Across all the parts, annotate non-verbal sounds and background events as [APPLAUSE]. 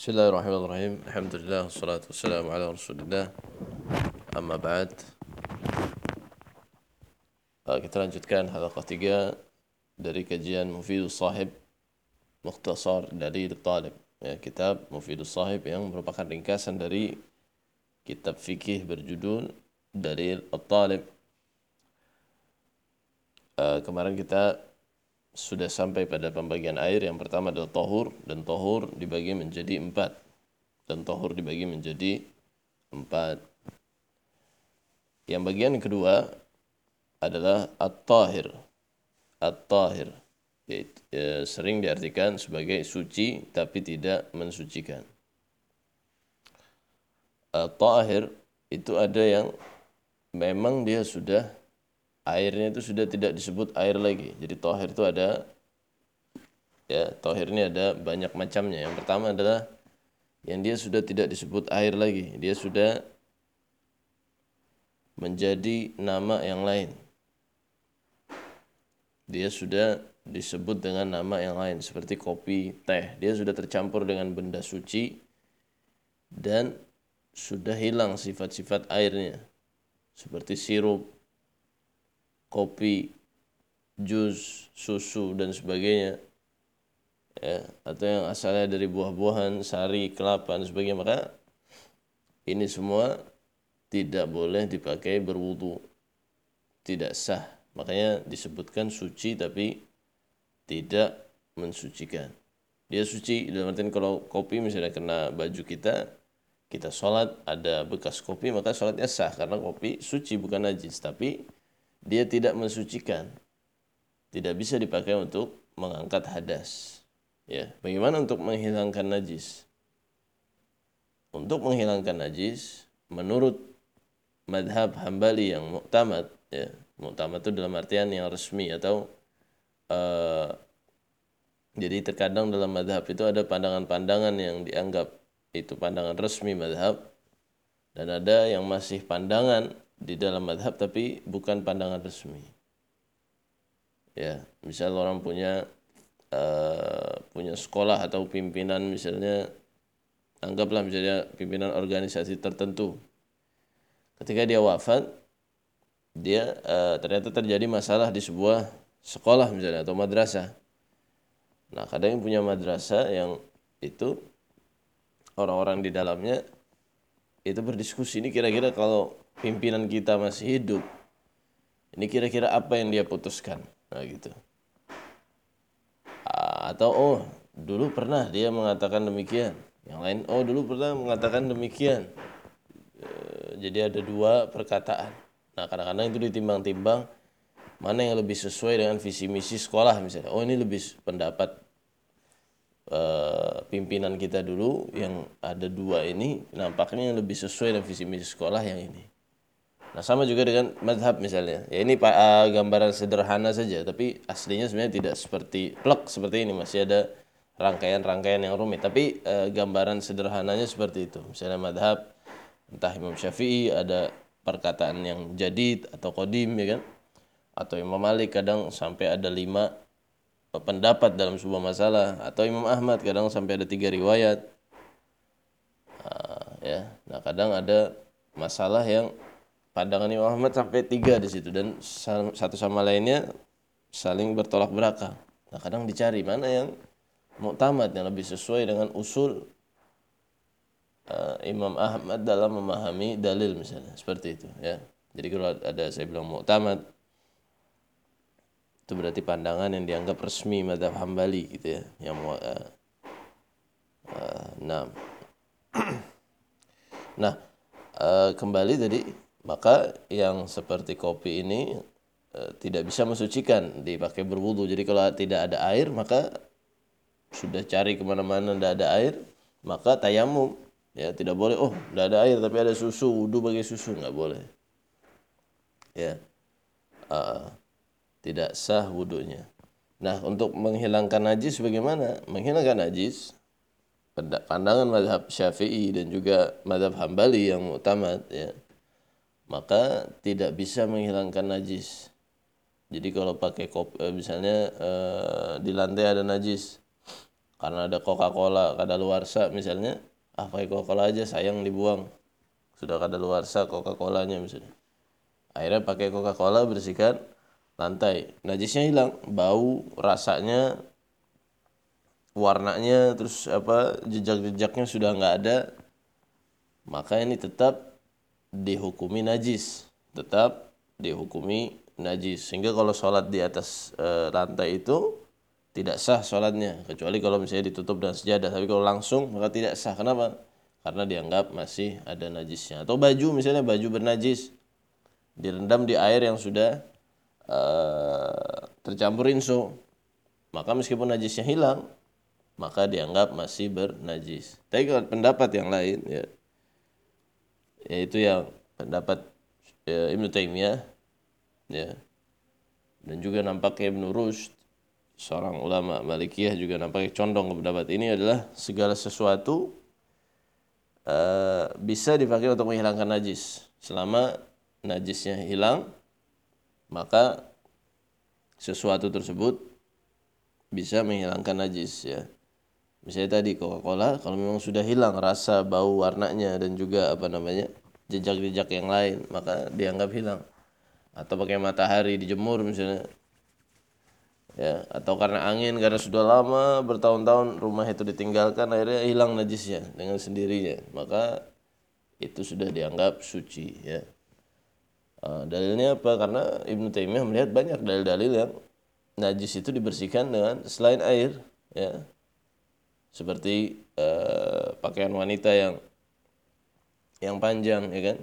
بسم الله الرحمن الرحيم الحمد لله والصلاة والسلام على رسول الله أما بعد كنت لنجدكان هذا قتقاء دري كجيان مفيد الصاحب مختصر دليل الطالب كتاب مفيد الصاحب yang merupakan ringkasan دري كتاب fikih berjudul دليل الطالب uh, kemarin kita sudah sampai pada pembagian air yang pertama adalah tohur dan tohur dibagi menjadi empat dan tohur dibagi menjadi empat yang bagian kedua adalah at-tahir. At-tahir ya, sering diartikan sebagai suci tapi tidak mensucikan. At-tahir itu ada yang memang dia sudah airnya itu sudah tidak disebut air lagi. Jadi tahir itu ada ya, tahir ini ada banyak macamnya. Yang pertama adalah yang dia sudah tidak disebut air lagi. Dia sudah menjadi nama yang lain dia sudah disebut dengan nama yang lain seperti kopi, teh. Dia sudah tercampur dengan benda suci dan sudah hilang sifat-sifat airnya. Seperti sirup, kopi, jus, susu dan sebagainya. Ya, atau yang asalnya dari buah-buahan, sari, kelapa dan sebagainya. Maka ini semua tidak boleh dipakai berwudu. Tidak sah Makanya disebutkan suci tapi tidak mensucikan. Dia suci dalam artian kalau kopi misalnya kena baju kita, kita sholat ada bekas kopi maka sholatnya sah karena kopi suci bukan najis tapi dia tidak mensucikan. Tidak bisa dipakai untuk mengangkat hadas. Ya, bagaimana untuk menghilangkan najis? Untuk menghilangkan najis, menurut madhab hambali yang muktamad, ya, Muktamad itu dalam artian yang resmi atau uh, jadi terkadang dalam madhab itu ada pandangan-pandangan yang dianggap itu pandangan resmi madhab dan ada yang masih pandangan di dalam madhab tapi bukan pandangan resmi. Ya, misal orang punya uh, punya sekolah atau pimpinan misalnya anggaplah misalnya pimpinan organisasi tertentu. Ketika dia wafat, dia uh, ternyata terjadi masalah di sebuah sekolah misalnya atau madrasah. Nah, kadang yang punya madrasah yang itu orang-orang di dalamnya itu berdiskusi ini kira-kira kalau pimpinan kita masih hidup ini kira-kira apa yang dia putuskan? Nah gitu. Atau oh dulu pernah dia mengatakan demikian. Yang lain oh dulu pernah mengatakan demikian. Eh, jadi ada dua perkataan. Nah kadang-kadang itu ditimbang-timbang mana yang lebih sesuai dengan visi misi sekolah misalnya. Oh ini lebih pendapat uh, pimpinan kita dulu yang ada dua ini nampaknya yang lebih sesuai dengan visi misi sekolah yang ini. Nah sama juga dengan madhab misalnya. Ya ini uh, gambaran sederhana saja tapi aslinya sebenarnya tidak seperti plek seperti ini masih ada rangkaian-rangkaian yang rumit. Tapi uh, gambaran sederhananya seperti itu. Misalnya madhab entah Imam Syafi'i ada perkataan yang jadid atau kodim ya kan atau Imam Malik kadang sampai ada lima pendapat dalam sebuah masalah. Atau Imam Ahmad kadang sampai ada tiga riwayat. Nah, ya. Nah kadang ada masalah yang pandangan Imam Ahmad sampai tiga di situ. Dan satu sama lainnya saling bertolak belakang. Nah kadang dicari mana yang muktamad yang lebih sesuai dengan usul uh, Imam Ahmad dalam memahami dalil misalnya. Seperti itu ya. Jadi kalau ada saya bilang muktamad itu berarti pandangan yang dianggap resmi madhab hambali gitu ya yang uh, uh, [CLEARS THROAT] nah nah uh, kembali tadi maka yang seperti kopi ini uh, tidak bisa mensucikan dipakai berwudu. Jadi kalau tidak ada air maka sudah cari ke mana-mana tidak ada air maka tayamum. Ya tidak boleh oh tidak ada air tapi ada susu wudhu bagi susu nggak boleh. Ya uh, tidak sah wudhunya nah untuk menghilangkan najis bagaimana? Menghilangkan najis pandangan madhab syafi'i dan juga madhab hambali yang mutamat ya maka tidak bisa menghilangkan najis. Jadi kalau pakai kop, eh, misalnya uh, di lantai ada najis karena ada Coca-Cola kada luarsa misalnya ah pakai Coca-Cola aja sayang dibuang. Sudah kada luarsa Coca-Colanya misalnya. Akhirnya pakai Coca-Cola bersihkan lantai. Najisnya hilang. Bau rasanya warnanya terus apa jejak-jejaknya sudah nggak ada. Maka ini tetap dihukumi najis. Tetap dihukumi najis. Sehingga kalau sholat di atas e, lantai itu tidak sah sholatnya. Kecuali kalau misalnya ditutup dengan sejadah. Tapi kalau langsung maka tidak sah. Kenapa? Karena dianggap masih ada najisnya. Atau baju misalnya baju bernajis. Direndam di air yang sudah uh, tercampur inso maka meskipun najisnya hilang maka dianggap masih bernajis tapi kalau pendapat yang lain ya yaitu yang pendapat ya, Ibnu Taimiyah ya dan juga nampaknya Ibnu Rushd seorang ulama Malikiyah juga nampaknya condong ke pendapat ini adalah segala sesuatu uh, bisa dipakai untuk menghilangkan najis. Selama najisnya hilang, maka sesuatu tersebut bisa menghilangkan najis ya. Misalnya tadi Coca-Cola kalau memang sudah hilang rasa, bau, warnanya dan juga apa namanya jejak-jejak yang lain, maka dianggap hilang. Atau pakai matahari dijemur misalnya ya atau karena angin karena sudah lama bertahun-tahun rumah itu ditinggalkan akhirnya hilang najisnya dengan sendirinya maka itu sudah dianggap suci ya uh, dalilnya apa karena Ibnu Taimiyah melihat banyak dalil-dalil yang najis itu dibersihkan dengan selain air ya seperti uh, pakaian wanita yang yang panjang ya kan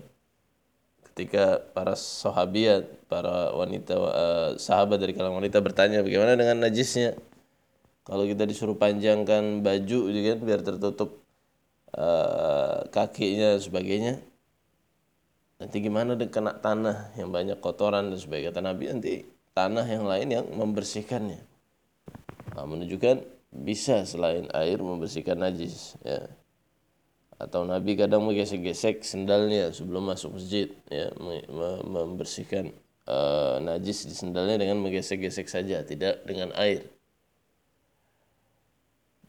ketika para sahabiat, para wanita uh, sahabat dari kalangan wanita bertanya bagaimana dengan najisnya? Kalau kita disuruh panjangkan baju gitu kan biar tertutup uh, kakinya sebagainya. Nanti gimana dengan kena tanah yang banyak kotoran dan sebagainya. Kata Nabi nanti tanah yang lain yang membersihkannya. Nah, menunjukkan bisa selain air membersihkan najis ya atau Nabi kadang menggesek-gesek sendalnya sebelum masuk masjid ya membersihkan uh, najis di sendalnya dengan menggesek-gesek saja tidak dengan air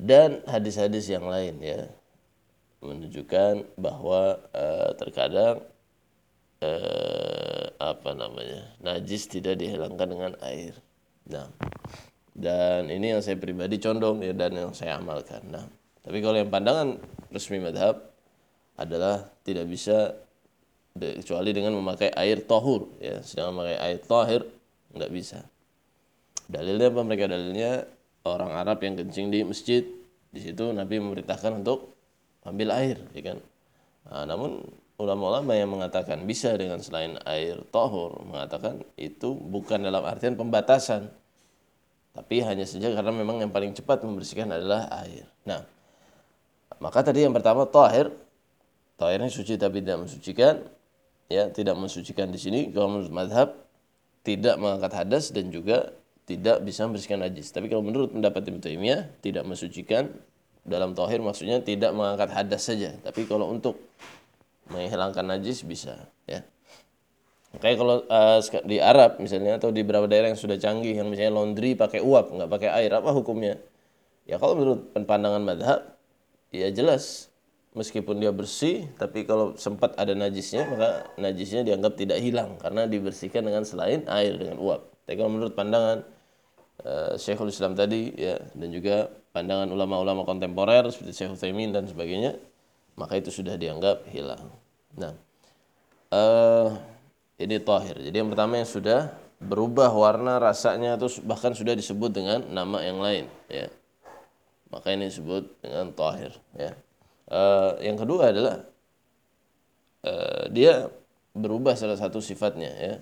dan hadis-hadis yang lain ya menunjukkan bahwa uh, terkadang uh, apa namanya najis tidak dihilangkan dengan air. Nah dan ini yang saya pribadi condong ya dan yang saya amalkan. Nah tapi kalau yang pandangan resmi madhab adalah tidak bisa kecuali dengan memakai air tohur ya. Sedangkan memakai air tohir nggak bisa. Dalilnya apa mereka? Dalilnya orang Arab yang kencing di masjid di situ Nabi memerintahkan untuk ambil air ya kan? Nah, namun ulama-ulama yang mengatakan bisa dengan selain air tohur mengatakan itu bukan dalam artian pembatasan tapi hanya saja karena memang yang paling cepat membersihkan adalah air nah maka tadi yang pertama tahir, tahirnya suci tapi tidak mensucikan, ya tidak mensucikan di sini kalau menurut madhab tidak mengangkat hadas dan juga tidak bisa membersihkan najis. Tapi kalau menurut pendapat Ibnu Taimiyah tidak mensucikan dalam tahir maksudnya tidak mengangkat hadas saja. Tapi kalau untuk menghilangkan najis bisa, ya. Kayak kalau uh, di Arab misalnya atau di beberapa daerah yang sudah canggih yang misalnya laundry pakai uap nggak pakai air apa hukumnya? Ya kalau menurut pandangan madhab ya jelas meskipun dia bersih tapi kalau sempat ada najisnya maka najisnya dianggap tidak hilang karena dibersihkan dengan selain air dengan uap. Tapi kalau menurut pandangan uh, Syekhul Islam tadi ya dan juga pandangan ulama-ulama kontemporer seperti Syekh Utsaimin dan sebagainya maka itu sudah dianggap hilang. Nah, uh, ini tahir. Jadi yang pertama yang sudah berubah warna rasanya atau bahkan sudah disebut dengan nama yang lain ya. Maka ini disebut dengan tahir ya. Uh, yang kedua adalah uh, dia berubah salah satu sifatnya ya.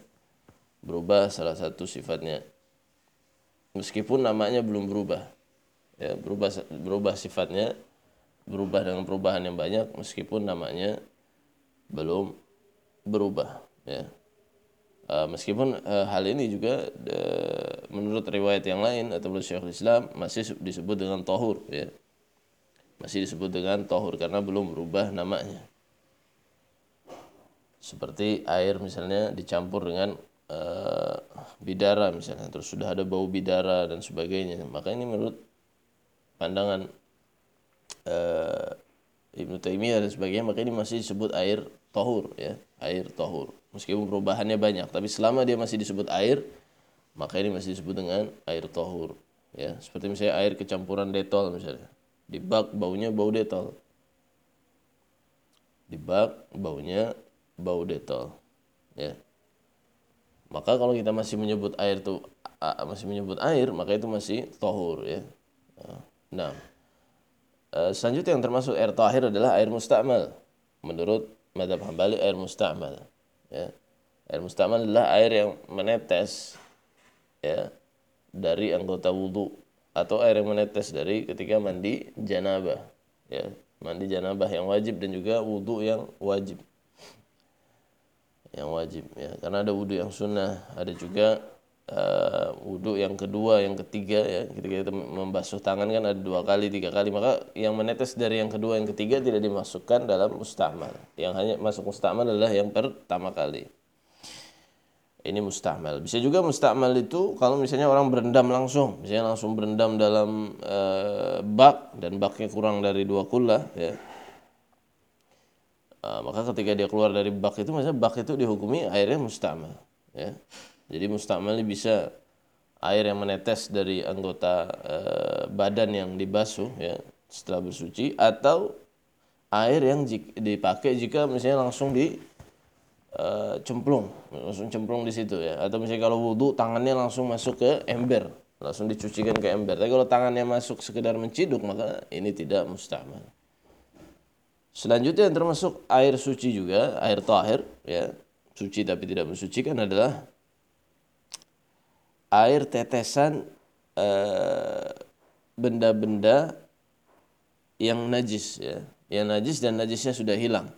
Berubah salah satu sifatnya. Meskipun namanya belum berubah ya. Berubah berubah sifatnya berubah dengan perubahan yang banyak meskipun namanya belum berubah ya. Uh, meskipun uh, hal ini juga uh, menurut riwayat yang lain atau menurut Syekhul Islam masih disebut dengan tohur ya. Masih disebut dengan tohur karena belum berubah namanya. Seperti air misalnya dicampur dengan bidara misalnya terus sudah ada bau bidara dan sebagainya. Maka ini menurut pandangan uh, Ibnu Taimiyah dan sebagainya maka ini masih disebut air tohur ya. Air tohur. Meskipun perubahannya banyak tapi selama dia masih disebut air maka ini masih disebut dengan air tohur ya. Seperti misalnya air kecampuran detol misalnya. Di bak baunya bau detol. Di bak baunya bau detol ya. Maka kalau kita masih menyebut air itu masih menyebut air maka itu masih tohur ya. Nah. Eh, selanjutnya yang termasuk air tahir adalah air musta'mal. Menurut madhab hambali air musta'mal. Ya. Air musta'mal adalah air yang menetes ya dari anggota wudhu atau air yang menetes dari ketika mandi janabah. Ya, mandi janabah yang wajib dan juga wudhu yang wajib. Yang wajib ya, karena ada wudhu yang sunnah, ada juga uh, wudhu yang kedua, yang ketiga ya ketika kita membasuh tangan kan ada dua kali, tiga kali maka yang menetes dari yang kedua, yang ketiga tidak dimasukkan dalam mustahmal. Yang hanya masuk mustahmal adalah yang pertama kali. Ini mustahmal. Bisa juga mustahmal itu kalau misalnya orang berendam langsung, misalnya langsung berendam dalam uh, bak dan baknya kurang dari dua kula ya. Uh, maka ketika dia keluar dari bak itu, misalnya bak itu dihukumi airnya mustahmal ya jadi mustakmal bisa air yang menetes dari anggota e, badan yang dibasuh ya setelah bersuci atau air yang dipakai jika misalnya langsung di e, cemplung langsung cemplung di situ ya. Atau misalnya kalau wudhu tangannya langsung masuk ke ember langsung dicucikan ke ember. Tapi kalau tangannya masuk sekedar menciduk maka ini tidak mustakmal. Selanjutnya yang termasuk air suci juga air tahir ya. Suci tapi tidak mensucikan adalah air tetesan eh, benda-benda uh, yang najis ya. Yang najis dan najisnya sudah hilang.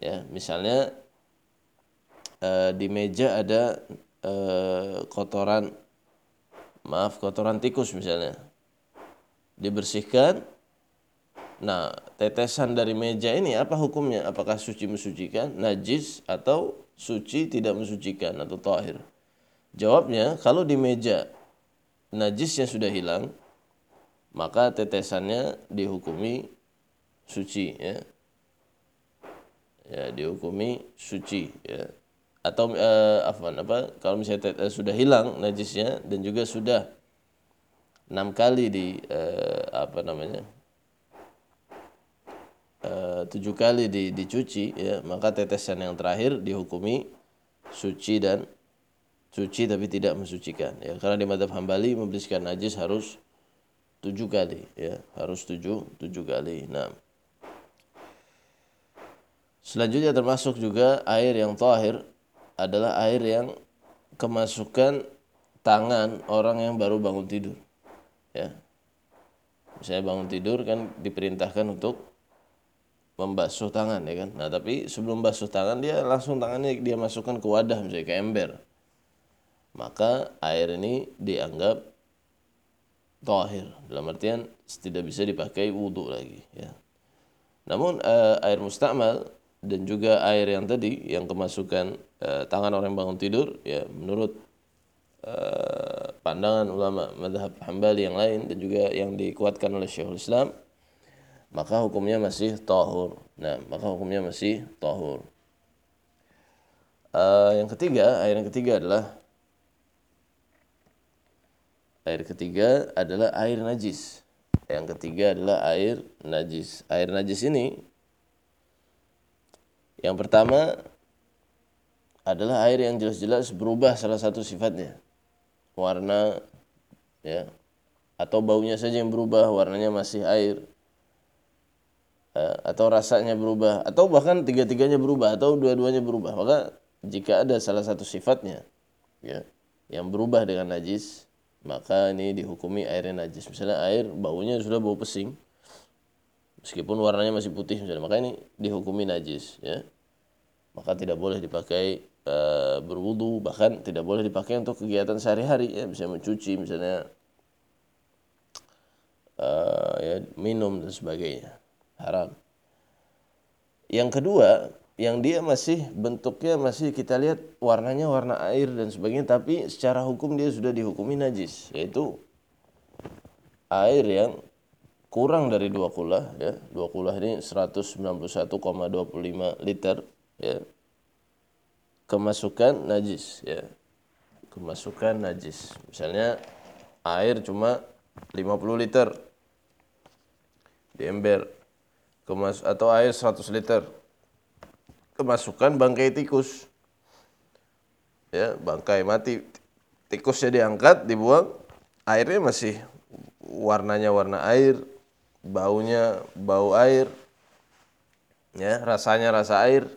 Ya misalnya uh, di meja ada uh, kotoran maaf kotoran tikus misalnya. Dibersihkan. Nah tetesan dari meja ini apa hukumnya? Apakah suci mensucikan najis atau suci tidak mensucikan atau tahir Jawabnya, kalau di meja najisnya sudah hilang, maka tetesannya dihukumi suci ya. Ya, dihukumi suci ya. Atau eh, apa apa kalau misalnya tetes, sudah hilang najisnya dan juga sudah enam kali di eh, apa namanya? Uh, tujuh kali di, dicuci ya maka tetesan yang terakhir dihukumi suci dan suci tapi tidak mensucikan ya. Karena di madhab hambali membersihkan najis harus tujuh kali ya. Harus tujuh tujuh kali nah selanjutnya termasuk juga air yang tahir adalah air yang kemasukan tangan orang yang baru bangun tidur ya. Misalnya bangun tidur kan diperintahkan untuk membasuh tangan ya kan. Nah tapi sebelum basuh tangan dia langsung tangannya dia masukkan ke wadah misalnya ke ember maka air ini dianggap tohir dalam artian tidak bisa dipakai wudhu lagi ya. Namun uh, air mustakmal dan juga air yang tadi yang kemasukan uh, tangan orang yang bangun tidur ya menurut uh, pandangan ulama madhab hambali yang lain dan juga yang dikuatkan oleh Syekhul Islam maka hukumnya masih tahur. Nah maka hukumnya masih tahur. Uh, yang ketiga air yang ketiga adalah Air ketiga adalah air najis. Yang ketiga adalah air najis. Air najis ini yang pertama adalah air yang jelas-jelas berubah salah satu sifatnya. Warna ya atau baunya saja yang berubah, warnanya masih air. Eh, atau rasanya berubah atau bahkan tiga-tiganya berubah atau dua-duanya berubah. Maka jika ada salah satu sifatnya ya yang berubah dengan najis maka ini dihukumi airnya najis. Misalnya air baunya sudah bau pesing, meskipun warnanya masih putih misalnya, maka ini dihukumi najis. Ya. Maka tidak boleh dipakai e, berwudu, bahkan tidak boleh dipakai untuk kegiatan sehari-hari, ya, bisa mencuci misalnya e, ya, minum dan sebagainya, haram. Yang kedua, yang dia masih bentuknya masih kita lihat warnanya warna air dan sebagainya tapi secara hukum dia sudah dihukumi najis yaitu air yang kurang dari dua kulah ya. Dua kulah ini 191,25 liter ya. Kemasukan najis ya. Kemasukan najis. Misalnya air cuma 50 liter di ember. Kemas atau air 100 liter kemasukan bangkai tikus. Ya bangkai mati tikusnya diangkat dibuang airnya masih warnanya warna air baunya bau air ya rasanya rasa air.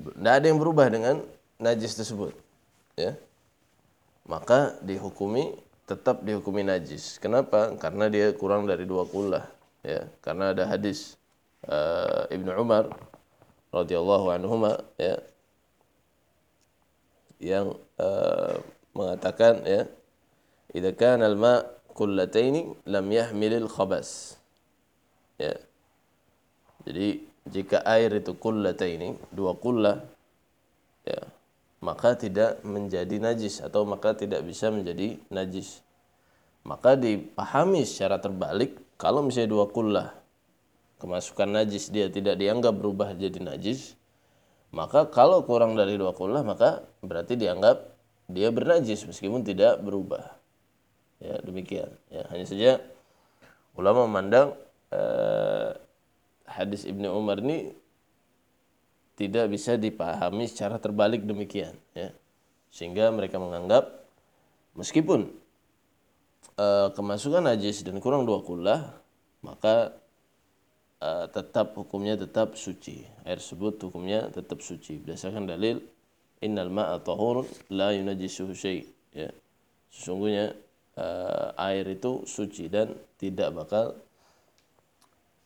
Tidak ada yang berubah dengan najis tersebut ya. Maka dihukumi tetap dihukumi najis. Kenapa? Karena dia kurang dari dua kullah ya. Karena ada hadis uh, Ibnu Umar radhiyallahu anhu ya yang uh, mengatakan ya idza kana al-ma' kullataini lam yahmilil khabas. Ya. Jadi jika air itu kullataini dua kullah ya maka tidak menjadi najis atau maka tidak bisa menjadi najis. Maka dipahami secara terbalik kalau misalnya dua kullah kemasukan najis dia tidak dianggap berubah jadi najis, maka kalau kurang dari dua kullah maka berarti dianggap dia bernajis meskipun tidak berubah. Ya, demikian. Ya, hanya saja ulama memandang eh, hadis Ibnu Umar ini tidak bisa dipahami secara terbalik demikian, ya. Sehingga mereka menganggap meskipun uh, kemasukan najis dan kurang dua kullah maka uh, tetap hukumnya tetap suci. Air tersebut hukumnya tetap suci. Berdasarkan dalil innal ma'a tahur la yunajjisuhu syai. Ya. Sesungguhnya uh, air itu suci dan tidak bakal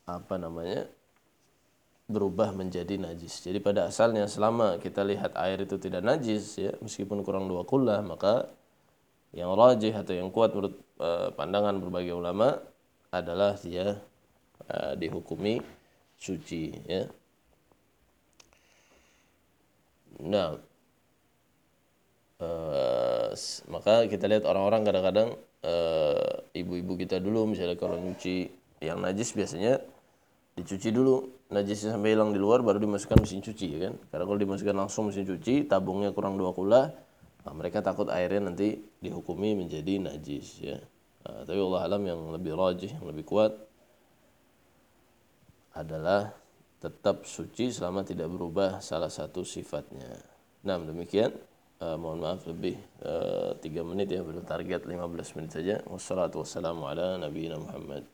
apa namanya berubah menjadi najis. Jadi pada asalnya selama kita lihat air itu tidak najis ya meskipun kurang dua kullah maka yang rajih atau yang kuat menurut uh, pandangan berbagai ulama adalah dia uh, dihukumi suci ya. Nah, uh, maka kita lihat orang-orang kadang-kadang ibu-ibu kita dulu misalnya kalau nyuci yang najis biasanya dicuci dulu najisnya sampai hilang di luar baru dimasukkan mesin cuci ya kan karena kalau dimasukkan langsung mesin cuci tabungnya kurang dua kula Nah, mereka takut airnya nanti dihukumi menjadi najis ya. Nah, tapi Allah alam yang lebih rajih, yang lebih kuat adalah tetap suci selama tidak berubah salah satu sifatnya. Nah, demikian. Uh, mohon maaf lebih uh, 3 menit ya, belum target 15 menit saja. Wassalamualaikum warahmatullahi wabarakatuh.